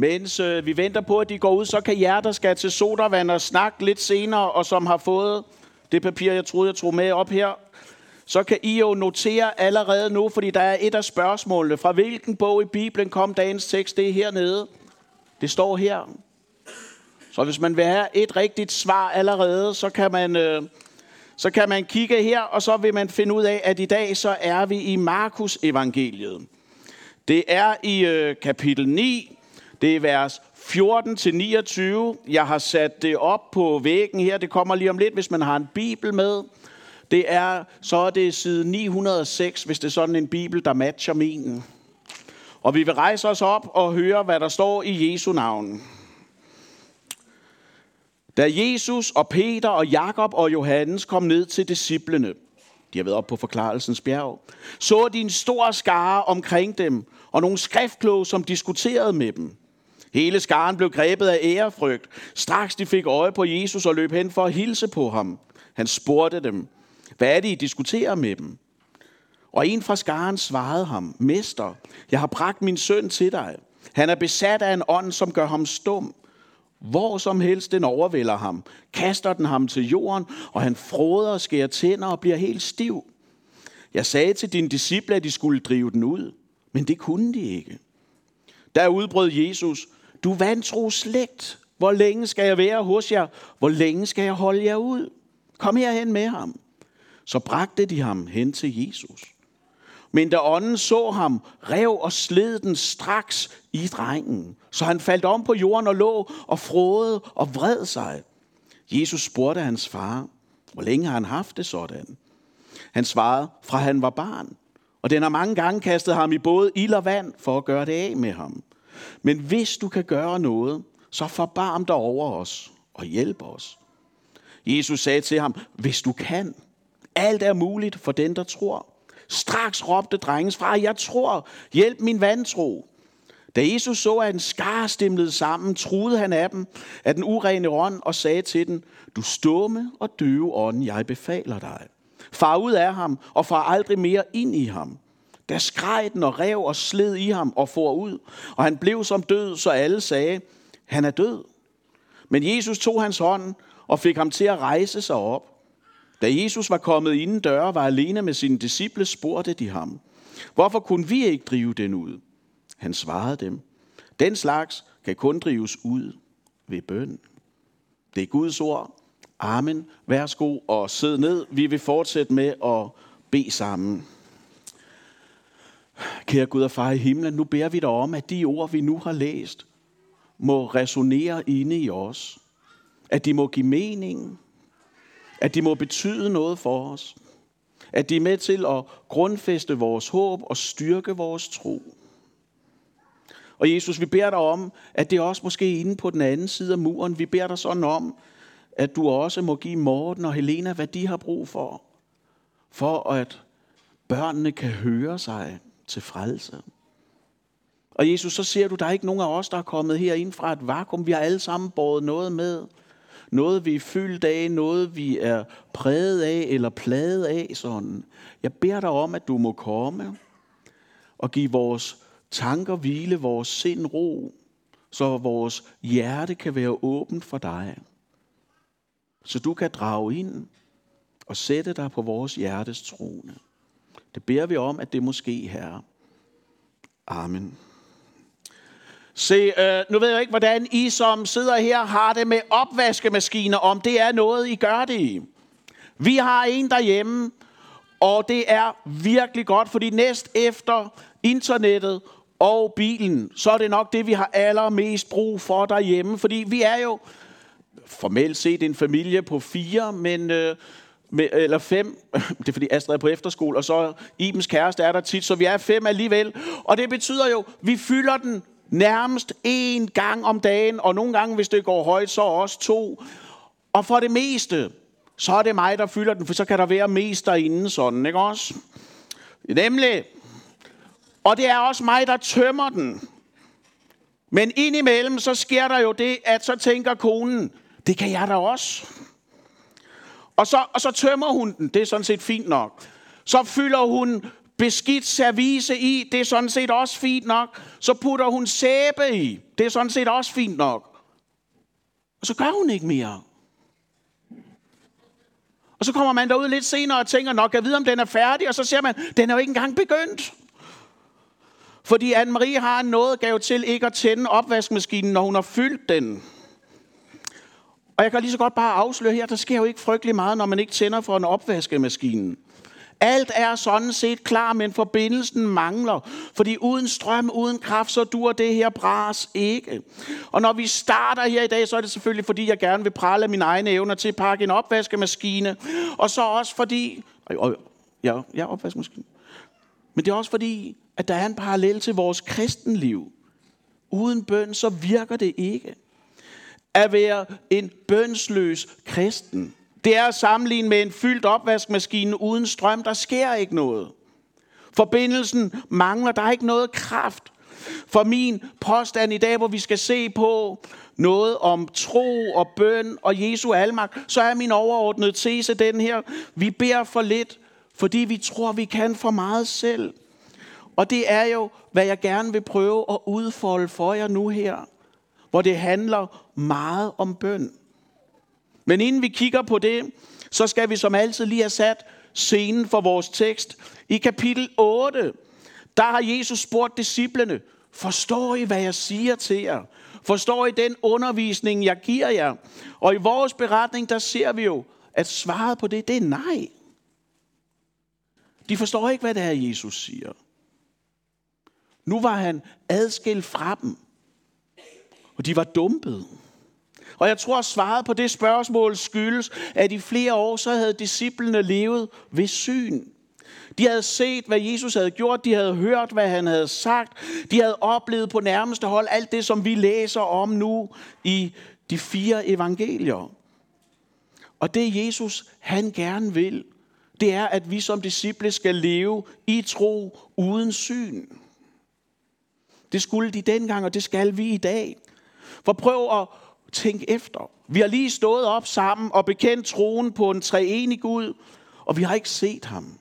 Mens øh, vi venter på, at de går ud, så kan jer, der skal til sodavand og snakke lidt senere, og som har fået det papir, jeg troede, jeg tog med op her, så kan I jo notere allerede nu, fordi der er et af spørgsmålene. Fra hvilken bog i Bibelen kom dagens tekst? Det er hernede. Det står her. Så hvis man vil have et rigtigt svar allerede, så kan man, øh, så kan man kigge her, og så vil man finde ud af, at i dag så er vi i Markus evangeliet. Det er i øh, kapitel 9, det er vers 14-29. Jeg har sat det op på væggen her, det kommer lige om lidt, hvis man har en bibel med. Det er, så er det side 906, hvis det er sådan en bibel, der matcher min. Og vi vil rejse os op og høre, hvad der står i Jesu navn. Da Jesus og Peter og Jakob og Johannes kom ned til disciplene, de har været op på forklarelsens bjerg, så de en stor skare omkring dem, og nogle skriftkloge, som diskuterede med dem. Hele skaren blev grebet af ærefrygt. Straks de fik øje på Jesus og løb hen for at hilse på ham. Han spurgte dem, hvad er det, I diskuterer med dem? Og en fra skaren svarede ham, Mester, jeg har bragt min søn til dig. Han er besat af en ånd, som gør ham stum. Hvor som helst den overvælder ham, kaster den ham til jorden, og han froder og skærer tænder og bliver helt stiv. Jeg sagde til dine disciple, at de skulle drive den ud, men det kunne de ikke. Der udbrød Jesus, du vantro slægt, hvor længe skal jeg være hos jer? Hvor længe skal jeg holde jer ud? Kom herhen med ham. Så bragte de ham hen til Jesus. Men da ånden så ham, rev og sled den straks i drengen. Så han faldt om på jorden og lå og frode og vred sig. Jesus spurgte hans far, hvor længe har han haft det sådan? Han svarede, fra han var barn. Og den har mange gange kastet ham i både ild og vand for at gøre det af med ham. Men hvis du kan gøre noget, så forbarm dig over os og hjælp os. Jesus sagde til ham, hvis du kan. Alt er muligt for den, der tror. Straks råbte drengens far, jeg tror, hjælp min vantro. Da Jesus så, at en skar stemlede sammen, truede han af dem af den urene ånd og sagde til den, du stumme og døve ånd, jeg befaler dig. Far ud af ham og far aldrig mere ind i ham. Der skreg den og rev og sled i ham og for ud, og han blev som død, så alle sagde, han er død. Men Jesus tog hans hånd og fik ham til at rejse sig op. Da Jesus var kommet inden døre, var alene med sine disciple, spurgte de ham, hvorfor kunne vi ikke drive den ud? Han svarede dem, den slags kan kun drives ud ved bøn. Det er Guds ord. Amen. Værsgo og sid ned. Vi vil fortsætte med at bede sammen. Kære Gud og far i himlen, nu beder vi dig om, at de ord, vi nu har læst, må resonere inde i os. At de må give mening. At de må betyde noget for os. At de er med til at grundfæste vores håb og styrke vores tro. Og Jesus, vi beder dig om, at det også måske inde på den anden side af muren, vi beder dig sådan om, at du også må give Morten og Helena, hvad de har brug for, for at børnene kan høre sig til frelse. Og Jesus, så ser du, der er ikke nogen af os, der er kommet herind fra et vakuum. Vi har alle sammen båret noget med. Noget, vi er fyldt af, noget, vi er præget af eller plaget af. Sådan. Jeg beder dig om, at du må komme og give vores tanker hvile, vores sind ro, så vores hjerte kan være åbent for dig. Så du kan drage ind og sætte dig på vores hjertes trone. Det beder vi om, at det måske herre. Amen. Se, øh, nu ved jeg ikke, hvordan I som sidder her har det med opvaskemaskiner, om det er noget, I gør det i. Vi har en derhjemme, og det er virkelig godt, fordi næst efter internettet og bilen, så er det nok det, vi har allermest brug for derhjemme. Fordi vi er jo formelt set en familie på fire, men... Øh, med, eller fem, det er fordi Astrid er på efterskole, og så Ibens kæreste er der tit, så vi er fem alligevel. Og det betyder jo, vi fylder den nærmest én gang om dagen, og nogle gange, hvis det går højt, så også to. Og for det meste, så er det mig, der fylder den, for så kan der være mest derinde sådan, ikke også? Nemlig, og det er også mig, der tømmer den. Men indimellem, så sker der jo det, at så tænker konen, det kan jeg da også. Og så, og så tømmer hun den, det er sådan set fint nok. Så fylder hun beskidt service i, det er sådan set også fint nok. Så putter hun sæbe i, det er sådan set også fint nok. Og så gør hun ikke mere. Og så kommer man derud lidt senere og tænker, nok jeg vide, om den er færdig, og så ser man, den er jo ikke engang begyndt. Fordi Anne-Marie har en gav til ikke at tænde opvaskemaskinen, når hun har fyldt den. Og jeg kan lige så godt bare afsløre her, der sker jo ikke frygtelig meget, når man ikke tænder for en opvaskemaskine. Alt er sådan set klar, men forbindelsen mangler. Fordi uden strøm, uden kraft, så dur det her bras ikke. Og når vi starter her i dag, så er det selvfølgelig, fordi jeg gerne vil prale mine egne evner til at pakke en opvaskemaskine. Og så også fordi... Ja, ja, opvaskemaskine. Men det er også fordi, at der er en parallel til vores kristenliv. Uden bøn, så virker det ikke. At være en bønsløs kristen, det er at sammenligne med en fyldt opvaskemaskine uden strøm. Der sker ikke noget. Forbindelsen mangler. Der er ikke noget kraft. For min påstand i dag, hvor vi skal se på noget om tro og bøn og Jesu almagt, så er min overordnede tese den her. Vi beder for lidt, fordi vi tror, vi kan for meget selv. Og det er jo, hvad jeg gerne vil prøve at udfolde for jer nu her, hvor det handler meget om bøn. Men inden vi kigger på det, så skal vi som altid lige have sat scenen for vores tekst. I kapitel 8, der har Jesus spurgt disciplene, forstår I, hvad jeg siger til jer? Forstår I den undervisning, jeg giver jer? Og i vores beretning, der ser vi jo, at svaret på det, det er nej. De forstår ikke, hvad det er, Jesus siger. Nu var han adskilt fra dem, og de var dumpet. Og jeg tror, at svaret på det spørgsmål skyldes, at i flere år så havde disciplene levet ved syn. De havde set, hvad Jesus havde gjort. De havde hørt, hvad han havde sagt. De havde oplevet på nærmeste hold alt det, som vi læser om nu i de fire evangelier. Og det Jesus, han gerne vil, det er, at vi som disciple skal leve i tro uden syn. Det skulle de dengang, og det skal vi i dag. For prøv at Tænk efter. Vi har lige stået op sammen og bekendt troen på en treenig Gud, og vi har ikke set ham.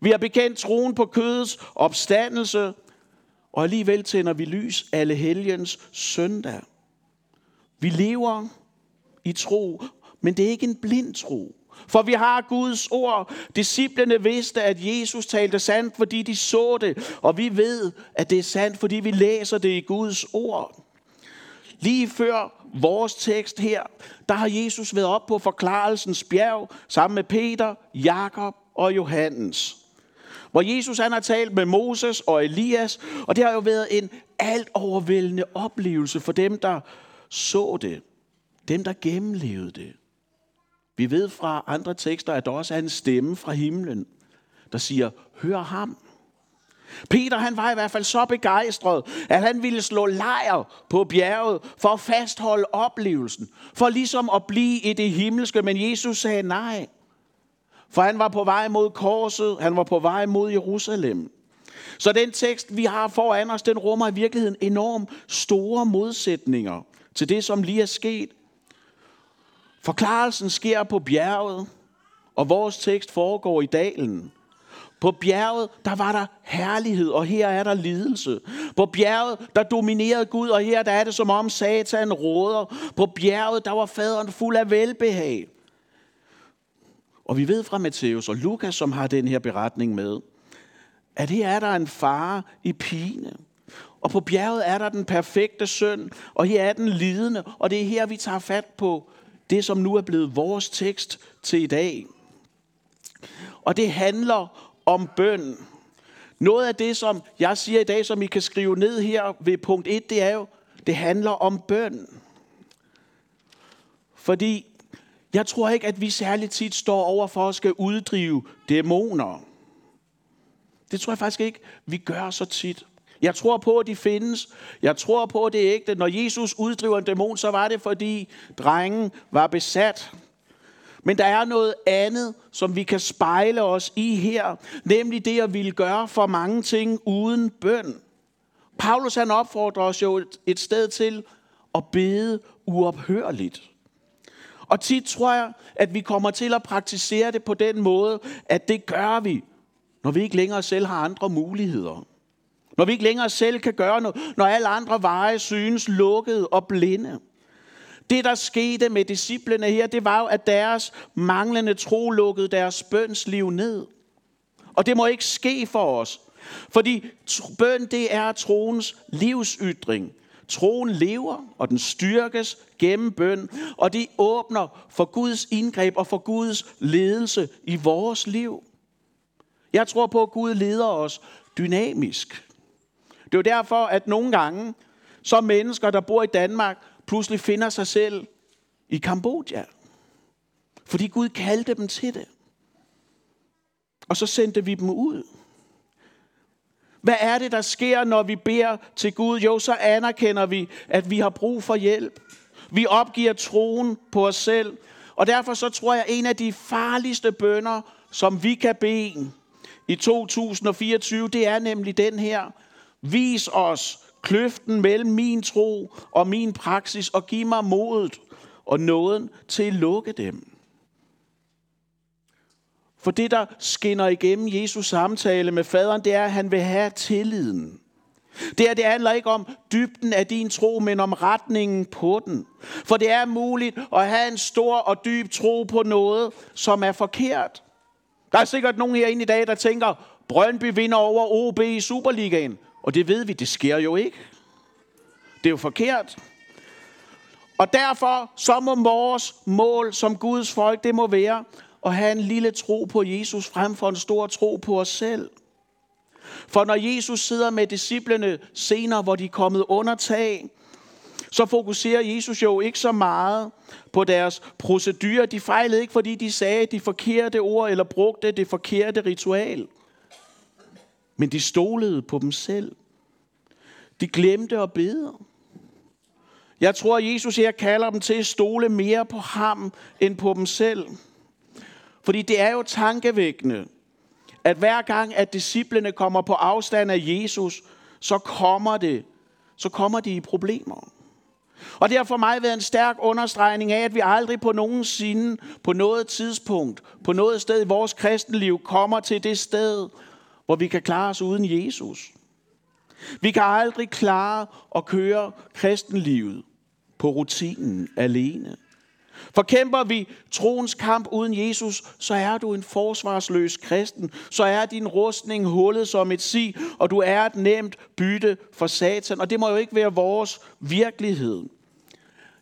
Vi har bekendt troen på kødets opstandelse, og alligevel tænder vi lys alle helgens søndag. Vi lever i tro, men det er ikke en blind tro. For vi har Guds ord. Disciplerne vidste, at Jesus talte sandt, fordi de så det. Og vi ved, at det er sandt, fordi vi læser det i Guds ord. Lige før vores tekst her, der har Jesus været op på forklarelsens bjerg sammen med Peter, Jakob og Johannes. Hvor Jesus han har talt med Moses og Elias, og det har jo været en alt overvældende oplevelse for dem, der så det. Dem, der gennemlevede det. Vi ved fra andre tekster, at der også er en stemme fra himlen, der siger, hør ham. Peter han var i hvert fald så begejstret, at han ville slå lejr på bjerget for at fastholde oplevelsen. For ligesom at blive i det himmelske, men Jesus sagde nej. For han var på vej mod korset, han var på vej mod Jerusalem. Så den tekst, vi har foran os, den rummer i virkeligheden enormt store modsætninger til det, som lige er sket. Forklarelsen sker på bjerget, og vores tekst foregår i dalen. På bjerget, der var der herlighed, og her er der lidelse. På bjerget, der dominerede Gud, og her der er det som om Satan råder. På bjerget, der var faderen fuld af velbehag. Og vi ved fra Matthæus og Lukas, som har den her beretning med, at her er der en far i pine. Og på bjerget er der den perfekte søn, og her er den lidende, og det er her, vi tager fat på det, som nu er blevet vores tekst til i dag. Og det handler om bøn. Noget af det, som jeg siger i dag, som I kan skrive ned her ved punkt 1, det er jo, det handler om bøn. Fordi jeg tror ikke, at vi særligt tit står over for at skal uddrive dæmoner. Det tror jeg faktisk ikke, vi gør så tit. Jeg tror på, at de findes. Jeg tror på, at det er ægte. Når Jesus uddriver en dæmon, så var det, fordi drengen var besat. Men der er noget andet, som vi kan spejle os i her, nemlig det at ville gøre for mange ting uden bøn. Paulus han opfordrer os jo et, et sted til at bede uophørligt. Og tit tror jeg, at vi kommer til at praktisere det på den måde, at det gør vi Når vi ikke længere selv har andre muligheder. Når vi ikke længere selv kan gøre noget. Når alle andre veje synes lukkede og blinde. Det, der skete med disciplene her, det var jo, at deres manglende tro lukkede deres bønsliv ned. Og det må ikke ske for os. Fordi bøn, det er troens livsytring. Troen lever, og den styrkes gennem bøn, og det åbner for Guds indgreb og for Guds ledelse i vores liv. Jeg tror på, at Gud leder os dynamisk. Det er jo derfor, at nogle gange, så mennesker, der bor i Danmark, pludselig finder sig selv i Kambodja. Fordi Gud kaldte dem til det. Og så sendte vi dem ud. Hvad er det, der sker, når vi beder til Gud? Jo, så anerkender vi, at vi har brug for hjælp. Vi opgiver troen på os selv. Og derfor så tror jeg, at en af de farligste bønder, som vi kan bede i 2024, det er nemlig den her. Vis os kløften mellem min tro og min praksis, og giv mig modet og nåden til at lukke dem. For det, der skinner igennem Jesus samtale med faderen, det er, at han vil have tilliden. Det, er, det handler ikke om dybden af din tro, men om retningen på den. For det er muligt at have en stor og dyb tro på noget, som er forkert. Der er sikkert nogen herinde i dag, der tænker, Brøndby vinder over OB i Superligaen. Og det ved vi, det sker jo ikke. Det er jo forkert. Og derfor så må vores mål som Guds folk, det må være at have en lille tro på Jesus frem for en stor tro på os selv. For når Jesus sidder med disciplene senere, hvor de er kommet under tag, så fokuserer Jesus jo ikke så meget på deres procedurer. De fejlede ikke, fordi de sagde de forkerte ord eller brugte det forkerte ritual. Men de stolede på dem selv. De glemte at bede. Jeg tror, at Jesus her kalder dem til at stole mere på ham end på dem selv. Fordi det er jo tankevækkende, at hver gang, at disciplene kommer på afstand af Jesus, så kommer det, så kommer de i problemer. Og det har for mig været en stærk understregning af, at vi aldrig på nogen sinde, på noget tidspunkt, på noget sted i vores kristenliv, kommer til det sted, hvor vi kan klare os uden Jesus. Vi kan aldrig klare at køre kristenlivet på rutinen alene. For kæmper vi troens kamp uden Jesus, så er du en forsvarsløs kristen. Så er din rustning hullet som et sig, og du er et nemt bytte for satan. Og det må jo ikke være vores virkelighed.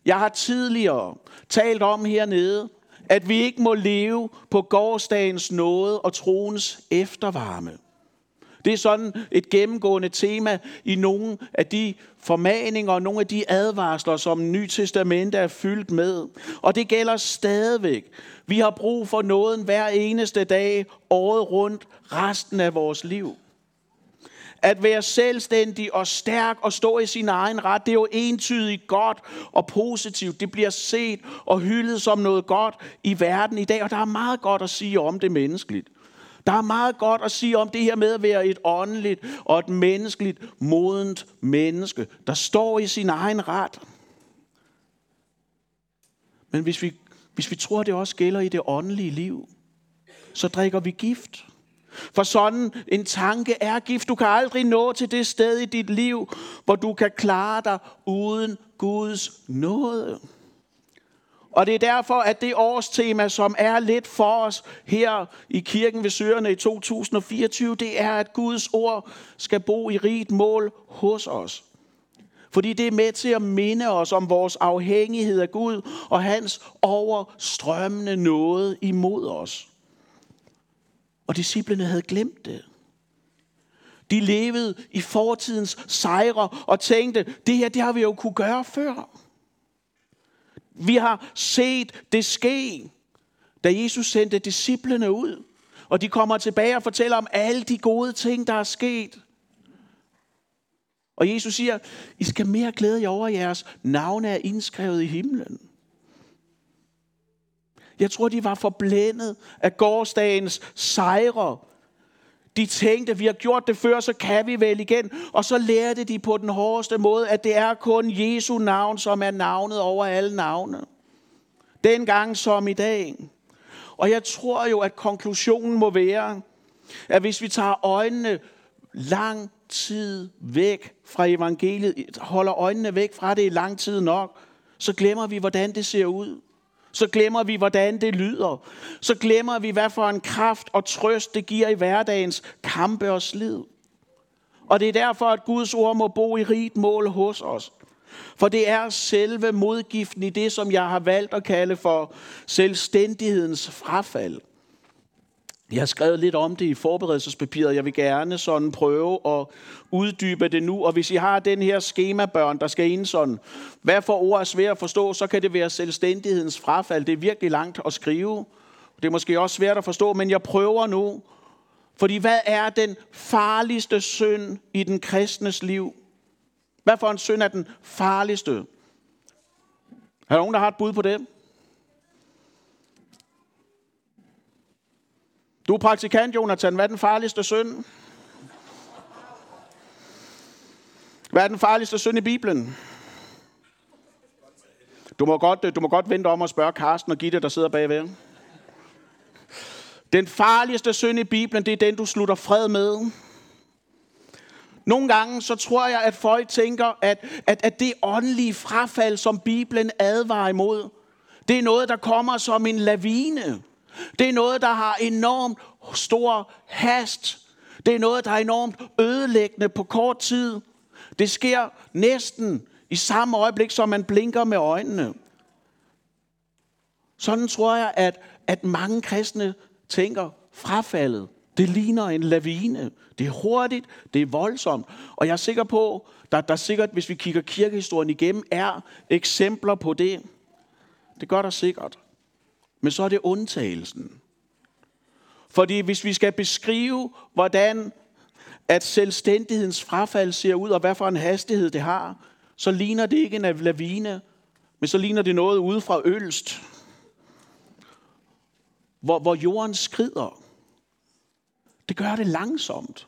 Jeg har tidligere talt om hernede, at vi ikke må leve på gårdsdagens nåde og troens eftervarme. Det er sådan et gennemgående tema i nogle af de formaninger og nogle af de advarsler, som Ny Testament er fyldt med. Og det gælder stadigvæk. Vi har brug for nåden hver eneste dag, året rundt, resten af vores liv. At være selvstændig og stærk og stå i sin egen ret, det er jo entydigt godt og positivt. Det bliver set og hyldet som noget godt i verden i dag, og der er meget godt at sige om det menneskeligt. Der er meget godt at sige om det her med at være et åndeligt og et menneskeligt, modent menneske, der står i sin egen ret. Men hvis vi, hvis vi tror, det også gælder i det åndelige liv, så drikker vi gift. For sådan en tanke er gift. Du kan aldrig nå til det sted i dit liv, hvor du kan klare dig uden Guds nåde. Og det er derfor, at det årstema, som er lidt for os her i kirken ved Søerne i 2024, det er, at Guds ord skal bo i rigt mål hos os. Fordi det er med til at minde os om vores afhængighed af Gud og hans overstrømmende nåde imod os. Og disciplene havde glemt det. De levede i fortidens sejre og tænkte, det her det har vi jo kunne gøre før. Vi har set det ske, da Jesus sendte disciplene ud. Og de kommer tilbage og fortæller om alle de gode ting, der er sket. Og Jesus siger, I skal mere glæde jer over, at jeres navne er indskrevet i himlen. Jeg tror, de var forblændet af gårdsdagens sejre de tænkte, vi har gjort det før, så kan vi vel igen. Og så lærte de på den hårdeste måde, at det er kun Jesu navn, som er navnet over alle navne. Dengang som i dag. Og jeg tror jo, at konklusionen må være, at hvis vi tager øjnene lang tid væk fra evangeliet, holder øjnene væk fra det i lang tid nok, så glemmer vi, hvordan det ser ud. Så glemmer vi, hvordan det lyder. Så glemmer vi, hvad for en kraft og trøst det giver i hverdagens kampe og slid. Og det er derfor, at Guds ord må bo i rigt mål hos os. For det er selve modgiften i det, som jeg har valgt at kalde for selvstændighedens frafald. Jeg har skrevet lidt om det i forberedelsespapiret. Jeg vil gerne sådan prøve at uddybe det nu. Og hvis I har den her skemabørn, der skal ind sådan, hvad for ord er svært at forstå, så kan det være selvstændighedens frafald. Det er virkelig langt at skrive. Det er måske også svært at forstå, men jeg prøver nu. Fordi hvad er den farligste synd i den kristnes liv? Hvad for en synd er den farligste? Er der nogen, der har et bud på det? Du er praktikant, Jonathan. Hvad er den farligste synd? Hvad er den farligste synd i Bibelen? Du må godt, øh, du må godt vente om og spørge Karsten og Gitte, der sidder bagved. Den farligste synd i Bibelen, det er den, du slutter fred med. Nogle gange så tror jeg, at folk tænker, at, at, at det åndelige frafald, som Bibelen advarer imod, det er noget, der kommer som en lavine. Det er noget, der har enormt stor hast. Det er noget, der er enormt ødelæggende på kort tid. Det sker næsten i samme øjeblik, som man blinker med øjnene. Sådan tror jeg, at, at mange kristne tænker frafaldet. Det ligner en lavine. Det er hurtigt, det er voldsomt. Og jeg er sikker på, at der sikkert, hvis vi kigger kirkehistorien igennem, er eksempler på det. Det gør der sikkert. Men så er det undtagelsen. Fordi hvis vi skal beskrive, hvordan at selvstændighedens frafald ser ud, og hvad for en hastighed det har, så ligner det ikke en lavine, men så ligner det noget ude fra Ølst, hvor, hvor jorden skrider. Det gør det langsomt.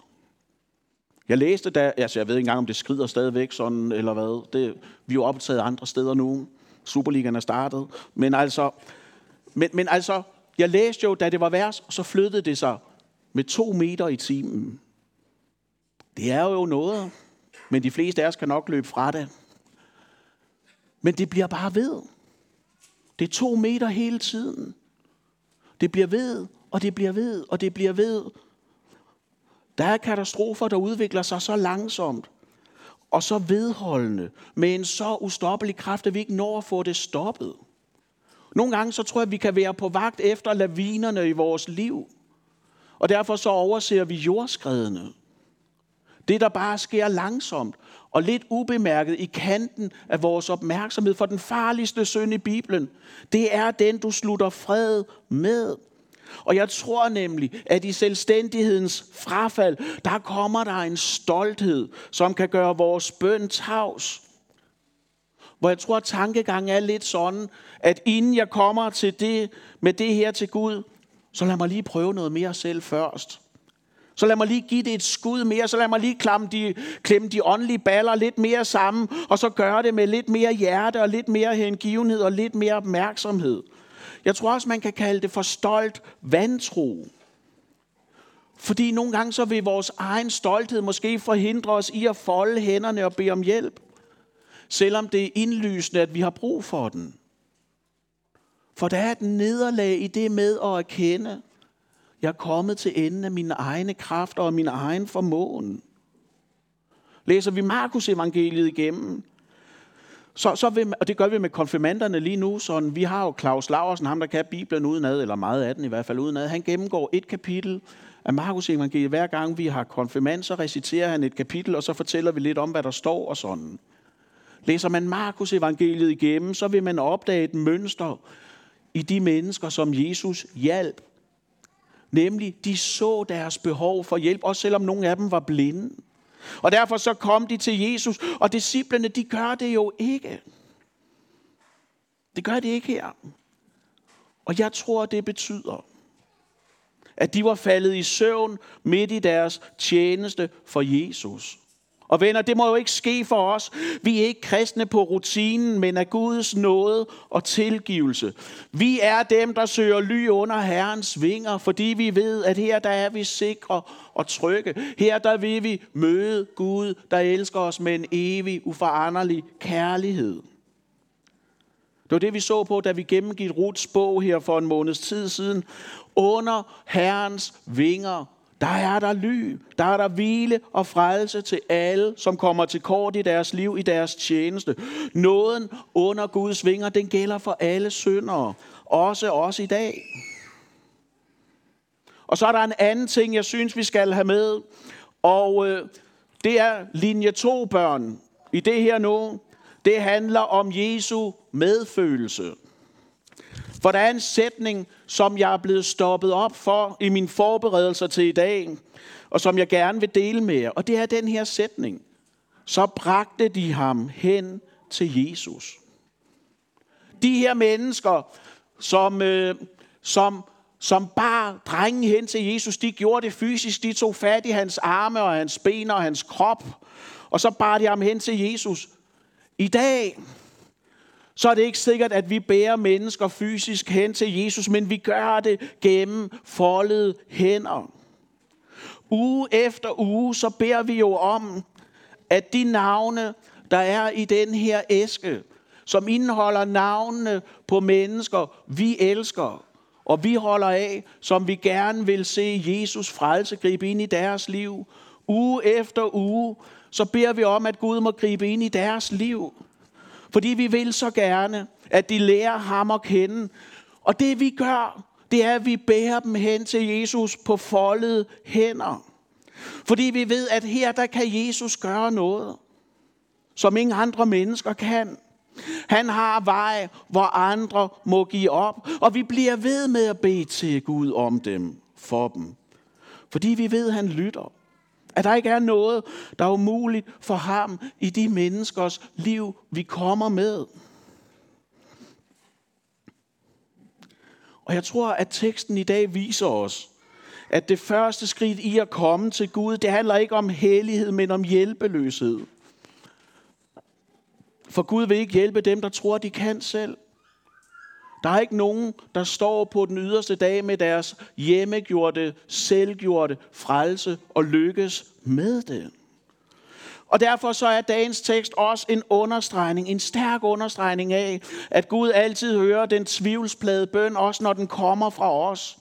Jeg læste da, altså jeg ved ikke engang, om det skrider stadigvæk sådan, eller hvad. Det, vi er jo optaget andre steder nu. Superligaen er startet. Men altså, men, men altså, jeg læste jo, da det var vers, så flyttede det sig med to meter i timen. Det er jo noget, men de fleste af os kan nok løbe fra det. Men det bliver bare ved. Det er to meter hele tiden. Det bliver ved, og det bliver ved, og det bliver ved. Der er katastrofer, der udvikler sig så langsomt og så vedholdende med en så ustoppelig kraft, at vi ikke når at få det stoppet. Nogle gange så tror jeg, at vi kan være på vagt efter lavinerne i vores liv. Og derfor så overser vi jordskredene. Det, der bare sker langsomt og lidt ubemærket i kanten af vores opmærksomhed. For den farligste synd i Bibelen, det er den, du slutter fred med. Og jeg tror nemlig, at i selvstændighedens frafald, der kommer der en stolthed, som kan gøre vores bøn tavs. Hvor jeg tror, at tankegangen er lidt sådan, at inden jeg kommer til det, med det her til Gud, så lad mig lige prøve noget mere selv først. Så lad mig lige give det et skud mere, så lad mig lige klemme de, klemme de åndelige baller lidt mere sammen, og så gøre det med lidt mere hjerte og lidt mere hengivenhed og lidt mere opmærksomhed. Jeg tror også, man kan kalde det for stolt vantro. Fordi nogle gange så vil vores egen stolthed måske forhindre os i at folde hænderne og bede om hjælp. Selvom det er indlysende, at vi har brug for den. For der er et nederlag i det med at erkende, jeg er kommet til enden af mine egne kræfter og min egen formåen. Læser vi Markus evangeliet igennem, så, så vil, og det gør vi med konfirmanderne lige nu. Sådan, vi har jo Claus Laversen, ham der kan Bibelen udenad, eller meget af den i hvert fald udenad. Han gennemgår et kapitel af Markus evangeliet. Hver gang vi har konfirmand, så reciterer han et kapitel, og så fortæller vi lidt om, hvad der står og sådan. Læser man Markus evangeliet igennem, så vil man opdage et mønster i de mennesker, som Jesus hjalp. Nemlig, de så deres behov for hjælp, også selvom nogle af dem var blinde. Og derfor så kom de til Jesus, og disciplene, de gør det jo ikke. Det gør det ikke her. Og jeg tror, det betyder, at de var faldet i søvn midt i deres tjeneste for Jesus. Og venner, det må jo ikke ske for os. Vi er ikke kristne på rutinen, men af Guds nåde og tilgivelse. Vi er dem, der søger ly under Herrens vinger, fordi vi ved, at her der er vi sikre og trygge. Her der vil vi møde Gud, der elsker os med en evig, uforanderlig kærlighed. Det var det, vi så på, da vi gennemgik Ruts bog her for en måneds tid siden. Under Herrens vinger der er der ly, der er der hvile og frelse til alle, som kommer til kort i deres liv, i deres tjeneste. Nåden under Guds vinger, den gælder for alle syndere, også os i dag. Og så er der en anden ting, jeg synes, vi skal have med, og øh, det er linje 2 børn. I det her nu, det handler om Jesu medfølelse. For der er en sætning, som jeg er blevet stoppet op for i min forberedelser til i dag, og som jeg gerne vil dele med jer. Og det er den her sætning. Så bragte de ham hen til Jesus. De her mennesker, som, øh, som, som bar drengen hen til Jesus, de gjorde det fysisk. De tog fat i hans arme og hans ben og hans krop, og så bar de ham hen til Jesus. I dag, så er det ikke sikkert, at vi bærer mennesker fysisk hen til Jesus, men vi gør det gennem foldede hænder. Uge efter uge, så beder vi jo om, at de navne, der er i den her æske, som indeholder navnene på mennesker, vi elsker, og vi holder af, som vi gerne vil se Jesus frelse gribe ind i deres liv. Uge efter uge, så beder vi om, at Gud må gribe ind i deres liv. Fordi vi vil så gerne, at de lærer ham at kende. Og det vi gør, det er, at vi bærer dem hen til Jesus på foldede hænder. Fordi vi ved, at her der kan Jesus gøre noget, som ingen andre mennesker kan. Han har vej, hvor andre må give op, og vi bliver ved med at bede til Gud om dem, for dem. Fordi vi ved, at han lytter. At der ikke er noget, der er umuligt for ham i de menneskers liv, vi kommer med. Og jeg tror, at teksten i dag viser os, at det første skridt i at komme til Gud, det handler ikke om hellighed, men om hjælpeløshed. For Gud vil ikke hjælpe dem, der tror, de kan selv. Der er ikke nogen, der står på den yderste dag med deres hjemmegjorte, selvgjorte frelse og lykkes med det. Og derfor så er dagens tekst også en understregning, en stærk understregning af, at Gud altid hører den tvivlsplade bøn, også når den kommer fra os.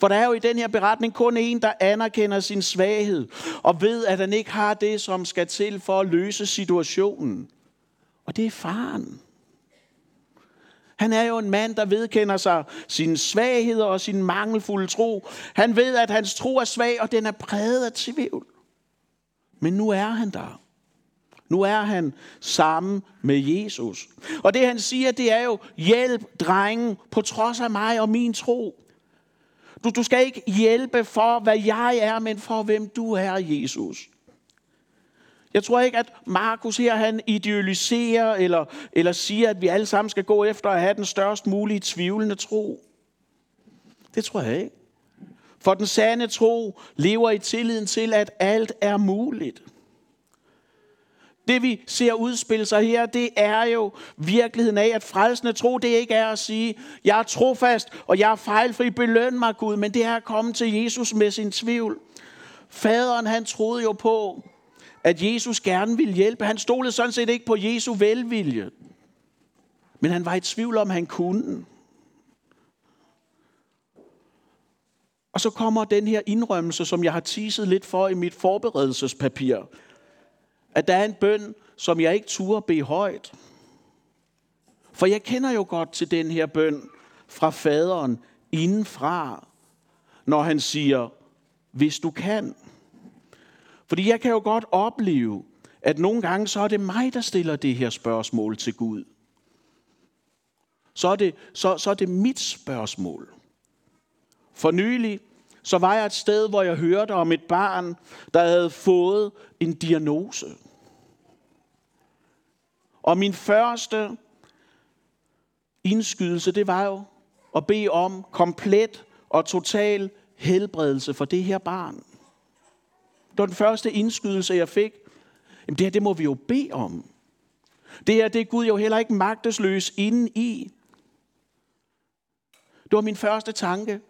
For der er jo i den her beretning kun en, der anerkender sin svaghed, og ved, at han ikke har det, som skal til for at løse situationen. Og det er faren. Han er jo en mand, der vedkender sig sine svagheder og sin mangelfulde tro. Han ved, at hans tro er svag, og den er præget af tvivl. Men nu er han der. Nu er han sammen med Jesus. Og det han siger, det er jo, hjælp drengen på trods af mig og min tro. Du, du skal ikke hjælpe for, hvad jeg er, men for, hvem du er, Jesus. Jeg tror ikke, at Markus her han idealiserer eller, eller siger, at vi alle sammen skal gå efter at have den størst mulige tvivlende tro. Det tror jeg ikke. For den sande tro lever i tilliden til, at alt er muligt. Det vi ser udspille sig her, det er jo virkeligheden af, at frelsende tro, det ikke er at sige, jeg er trofast, og jeg er fejlfri, beløn mig Gud, men det er at komme til Jesus med sin tvivl. Faderen han troede jo på, at Jesus gerne ville hjælpe. Han stolede sådan set ikke på Jesu velvilje. Men han var i tvivl om, han kunne. Og så kommer den her indrømmelse, som jeg har tiset lidt for i mit forberedelsespapir. At der er en bøn, som jeg ikke turde bede højt. For jeg kender jo godt til den her bøn fra faderen indenfra, når han siger, hvis du kan. Fordi jeg kan jo godt opleve, at nogle gange så er det mig, der stiller det her spørgsmål til Gud. Så er det, så, så er det mit spørgsmål. For nylig, så var jeg et sted, hvor jeg hørte om et barn, der havde fået en diagnose. Og min første indskydelse, det var jo at bede om komplet og total helbredelse for det her barn. Det var den første indskydelse, jeg fik. Jamen det her, det må vi jo bede om. Det her, det er Gud jo heller ikke magtesløs inden i. Det var min første tanke,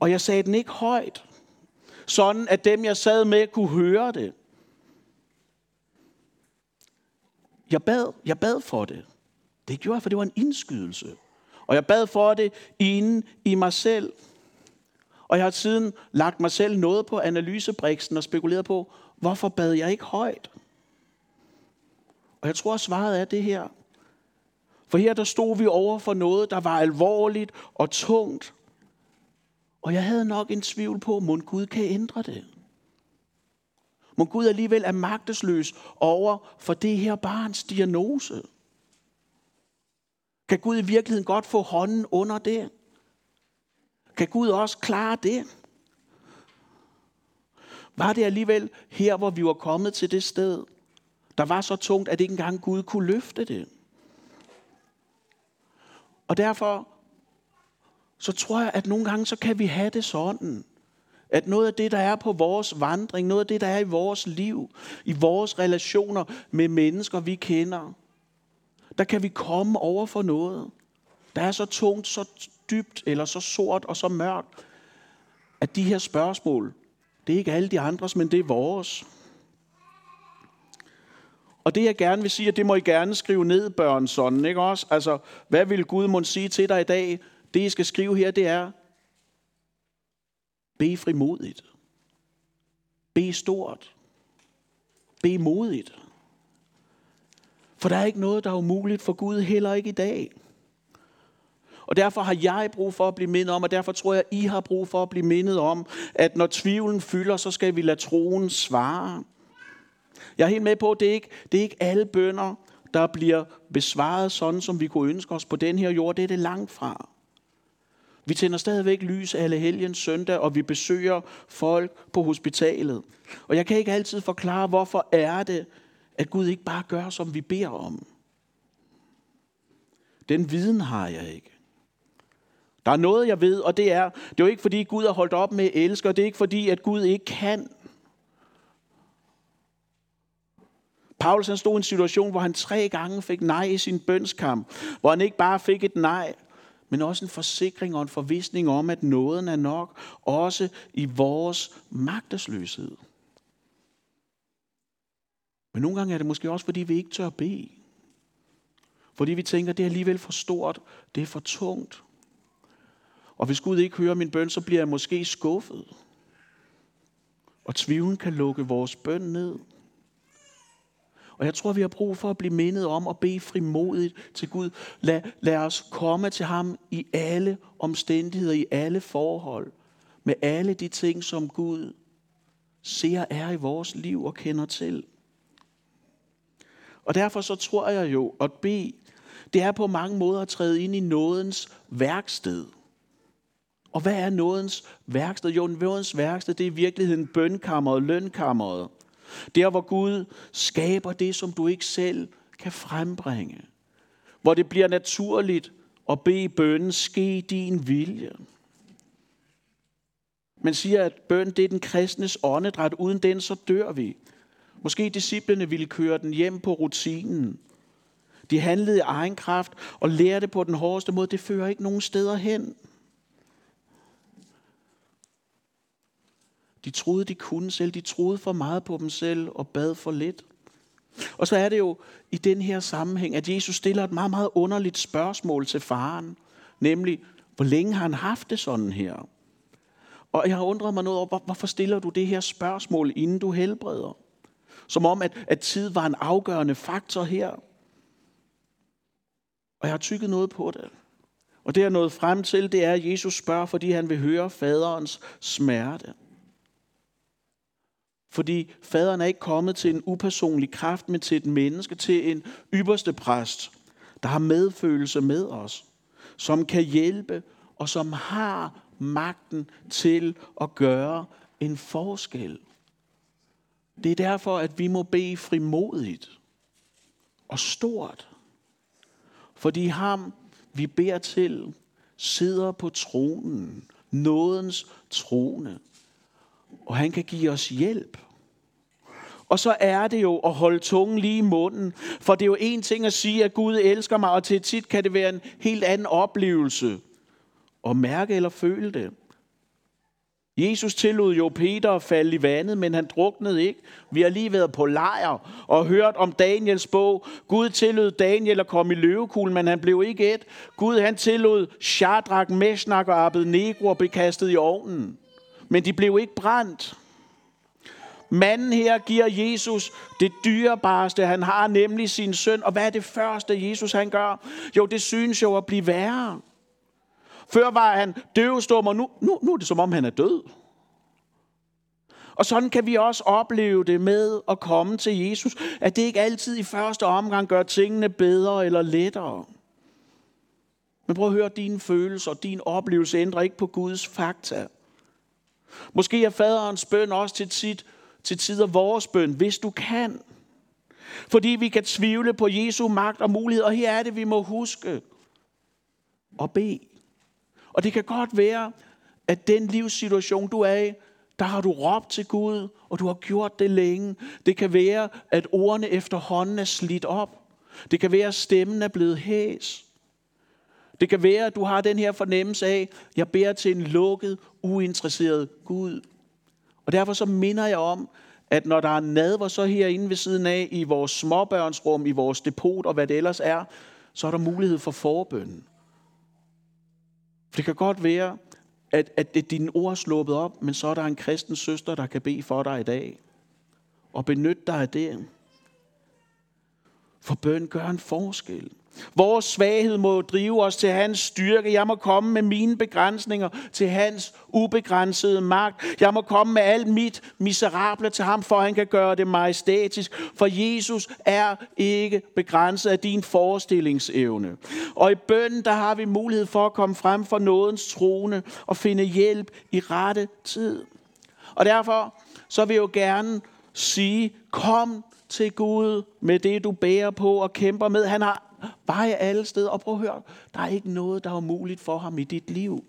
og jeg sagde den ikke højt, sådan at dem, jeg sad med, kunne høre det. Jeg bad, jeg bad for det. Det gjorde jeg, for det var en indskydelse. Og jeg bad for det inden i mig selv. Og jeg har siden lagt mig selv noget på analysebriksen og spekuleret på, hvorfor bad jeg ikke højt? Og jeg tror, at svaret er det her. For her der stod vi over for noget, der var alvorligt og tungt. Og jeg havde nok en tvivl på, om Gud kan ændre det. Må Gud alligevel er magtesløs over for det her barns diagnose. Kan Gud i virkeligheden godt få hånden under det? Kan Gud også klare det? Var det alligevel her, hvor vi var kommet til det sted, der var så tungt, at ikke engang Gud kunne løfte det? Og derfor så tror jeg, at nogle gange så kan vi have det sådan, at noget af det, der er på vores vandring, noget af det, der er i vores liv, i vores relationer med mennesker, vi kender, der kan vi komme over for noget, der er så tungt, så dybt, eller så sort og så mørkt, at de her spørgsmål, det er ikke alle de andres, men det er vores. Og det jeg gerne vil sige, og det må I gerne skrive ned, børn, sådan, ikke også? Altså, hvad vil Gud må sige til dig i dag? Det I skal skrive her, det er, Be frimodigt. Be stort. Be modigt. For der er ikke noget, der er umuligt for Gud, heller ikke i dag. Og derfor har jeg brug for at blive mindet om, og derfor tror jeg, I har brug for at blive mindet om, at når tvivlen fylder, så skal vi lade troen svare. Jeg er helt med på, at det er ikke, det er ikke alle bønder, der bliver besvaret sådan, som vi kunne ønske os på den her jord. Det er det langt fra. Vi tænder stadigvæk lys alle helgens søndag, og vi besøger folk på hospitalet. Og jeg kan ikke altid forklare, hvorfor er det, at Gud ikke bare gør, som vi beder om. Den viden har jeg ikke. Der er noget, jeg ved, og det er, det er jo ikke fordi Gud har holdt op med at elske, og det er ikke fordi, at Gud ikke kan. Paulus han stod i en situation, hvor han tre gange fik nej i sin bønskamp. Hvor han ikke bare fik et nej, men også en forsikring og en forvisning om, at nåden er nok, også i vores magtesløshed. Men nogle gange er det måske også, fordi vi ikke tør bede. Fordi vi tænker, det er alligevel for stort, det er for tungt. Og hvis Gud ikke hører min bøn, så bliver jeg måske skuffet. Og tvivlen kan lukke vores bøn ned. Og jeg tror, vi har brug for at blive mindet om at bede frimodigt til Gud. Lad, lad os komme til ham i alle omstændigheder, i alle forhold. Med alle de ting, som Gud ser er i vores liv og kender til. Og derfor så tror jeg jo, at bede, det er på mange måder at træde ind i nådens værksted. Og hvad er nådens værksted? Jo, nådens værksted, det er i virkeligheden bønkammeret, lønkammeret. Der, hvor Gud skaber det, som du ikke selv kan frembringe. Hvor det bliver naturligt at bede bønnen, ske din vilje. Man siger, at bøn det er den kristnes åndedræt. Uden den, så dør vi. Måske disciplene ville køre den hjem på rutinen. De handlede i egen kraft og lærte på den hårdeste måde. Det fører ikke nogen steder hen. De troede, de kunne selv. De troede for meget på dem selv og bad for lidt. Og så er det jo i den her sammenhæng, at Jesus stiller et meget, meget underligt spørgsmål til faren. Nemlig, hvor længe har han haft det sådan her? Og jeg har undret mig noget over, hvorfor stiller du det her spørgsmål, inden du helbreder? Som om, at, at tid var en afgørende faktor her. Og jeg har tykket noget på det. Og det jeg er nået frem til, det er, at Jesus spørger, fordi han vil høre faderens smerte. Fordi faderen er ikke kommet til en upersonlig kraft, men til et menneske, til en ypperste præst, der har medfølelse med os, som kan hjælpe og som har magten til at gøre en forskel. Det er derfor, at vi må bede frimodigt og stort. Fordi ham, vi beder til, sidder på tronen, nådens trone og han kan give os hjælp. Og så er det jo at holde tungen lige i munden. For det er jo en ting at sige, at Gud elsker mig, og til tit kan det være en helt anden oplevelse. At mærke eller føle det. Jesus tillod jo Peter at falde i vandet, men han druknede ikke. Vi har lige været på lejr og hørt om Daniels bog. Gud tillod Daniel at komme i løvekuglen, men han blev ikke et. Gud han tillod Shadrach, Meshach og Abednego at blive kastet i ovnen. Men de blev ikke brændt. Manden her giver Jesus det dyrebareste, han har, nemlig sin søn. Og hvad er det første, Jesus han gør? Jo, det synes jo at blive værre. Før var han døvstum, og nu, nu, nu er det som om han er død. Og sådan kan vi også opleve det med at komme til Jesus, at det ikke altid i første omgang gør tingene bedre eller lettere. Men prøv at høre, dine følelser og din oplevelse ændrer ikke på Guds fakta. Måske er faderens bøn også til, tit, til tider vores bøn, hvis du kan. Fordi vi kan tvivle på Jesu magt og mulighed, og her er det, vi må huske at bede. Og det kan godt være, at den livssituation, du er i, der har du råbt til Gud, og du har gjort det længe. Det kan være, at ordene efterhånden er slidt op. Det kan være, at stemmen er blevet hæs. Det kan være, at du har den her fornemmelse af, at jeg beder til en lukket, uinteresseret Gud. Og derfor så minder jeg om, at når der er nadver så herinde ved siden af, i vores småbørnsrum, i vores depot og hvad det ellers er, så er der mulighed for forbøn. Det kan godt være, at, at, at dine ord er sluppet op, men så er der en kristen søster, der kan bede for dig i dag. Og benyt dig af det. For bøn gør en forskel. Vores svaghed må drive os til hans styrke. Jeg må komme med mine begrænsninger til hans ubegrænsede magt. Jeg må komme med alt mit miserable til ham, for han kan gøre det majestætisk. For Jesus er ikke begrænset af din forestillingsevne. Og i bønden, der har vi mulighed for at komme frem for nådens trone og finde hjælp i rette tid. Og derfor så vil jeg jo gerne sige, kom til Gud med det, du bærer på og kæmper med. Han har veje alle steder. Og prøv at høre, der er ikke noget, der er umuligt for ham i dit liv.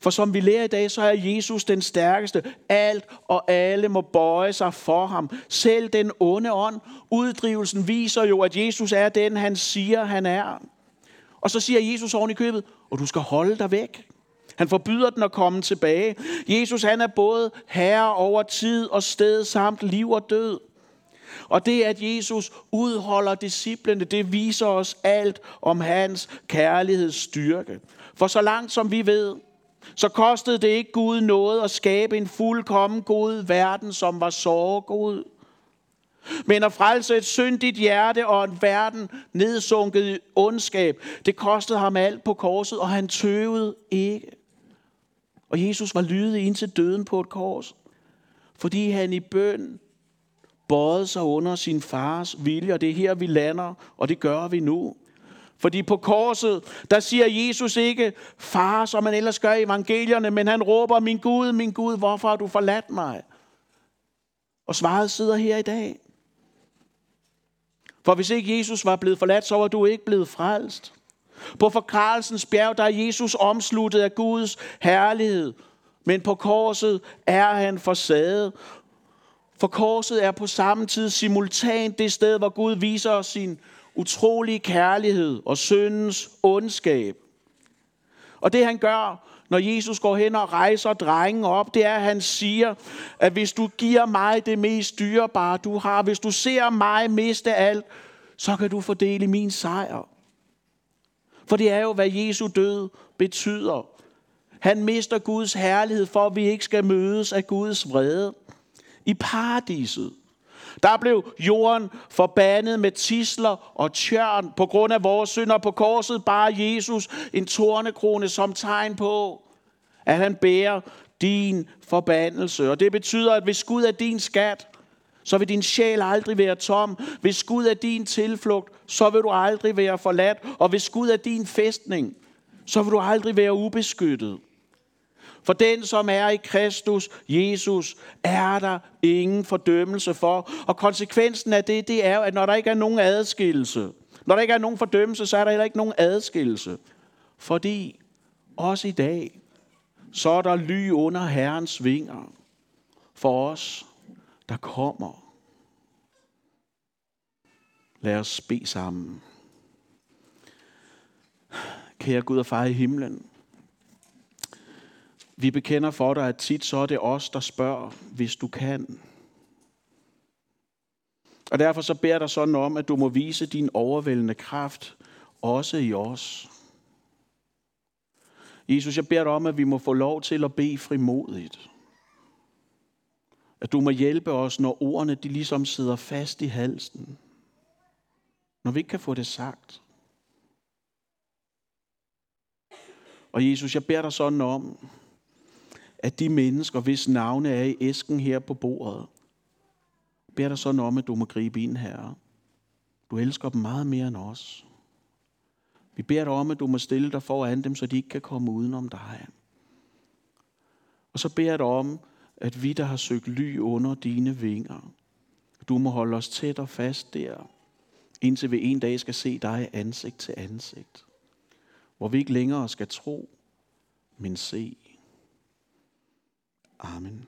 For som vi lærer i dag, så er Jesus den stærkeste. Alt og alle må bøje sig for ham. Selv den onde ånd. Uddrivelsen viser jo, at Jesus er den, han siger, han er. Og så siger Jesus oven i købet, og du skal holde dig væk. Han forbyder den at komme tilbage. Jesus han er både herre over tid og sted samt liv og død. Og det, at Jesus udholder disciplene, det viser os alt om hans kærlighedsstyrke. For så langt som vi ved, så kostede det ikke Gud noget at skabe en fuldkommen god verden, som var så god. Men at frelse et syndigt hjerte og en verden nedsunket i ondskab, det kostede ham alt på korset, og han tøvede ikke. Og Jesus var lydig ind til døden på et kors, fordi han i bøn bøjet sig under sin fars vilje, og det er her, vi lander, og det gør vi nu. Fordi på korset, der siger Jesus ikke, far, som man ellers gør i evangelierne, men han råber, min Gud, min Gud, hvorfor har du forladt mig? Og svaret sidder her i dag. For hvis ikke Jesus var blevet forladt, så var du ikke blevet frelst. På forkralelsens bjerg, der er Jesus omsluttet af Guds herlighed. Men på korset er han forsaget, for korset er på samme tid simultant det sted, hvor Gud viser os sin utrolige kærlighed og syndens ondskab. Og det han gør, når Jesus går hen og rejser drengen op, det er, at han siger, at hvis du giver mig det mest dyrebare, du har, hvis du ser mig miste alt, så kan du fordele min sejr. For det er jo, hvad Jesu død betyder. Han mister Guds herlighed, for at vi ikke skal mødes af Guds vrede i paradiset. Der blev jorden forbandet med tisler og tjørn på grund af vores synder. På korset bare Jesus en tornekrone som tegn på, at han bærer din forbandelse. Og det betyder, at hvis Gud er din skat, så vil din sjæl aldrig være tom. Hvis Gud er din tilflugt, så vil du aldrig være forladt. Og hvis Gud er din fæstning, så vil du aldrig være ubeskyttet. For den, som er i Kristus, Jesus, er der ingen fordømmelse for. Og konsekvensen af det, det er at når der ikke er nogen adskillelse, når der ikke er nogen fordømmelse, så er der heller ikke nogen adskillelse. Fordi også i dag, så er der ly under Herrens vinger for os, der kommer. Lad os bede sammen. Kære Gud og far i himlen, vi bekender for dig, at tit så er det os, der spørger, hvis du kan. Og derfor så beder dig sådan om, at du må vise din overvældende kraft også i os. Jesus, jeg beder dig om, at vi må få lov til at bede frimodigt. At du må hjælpe os, når ordene de ligesom sidder fast i halsen. Når vi ikke kan få det sagt. Og Jesus, jeg beder dig sådan om, at de mennesker, hvis navne er i æsken her på bordet, beder dig sådan om, at du må gribe ind, her. Du elsker dem meget mere end os. Vi beder dig om, at du må stille dig foran dem, så de ikke kan komme udenom dig. Og så beder jeg dig om, at vi, der har søgt ly under dine vinger, du må holde os tæt og fast der, indtil vi en dag skal se dig ansigt til ansigt. Hvor vi ikke længere skal tro, men se. Amen.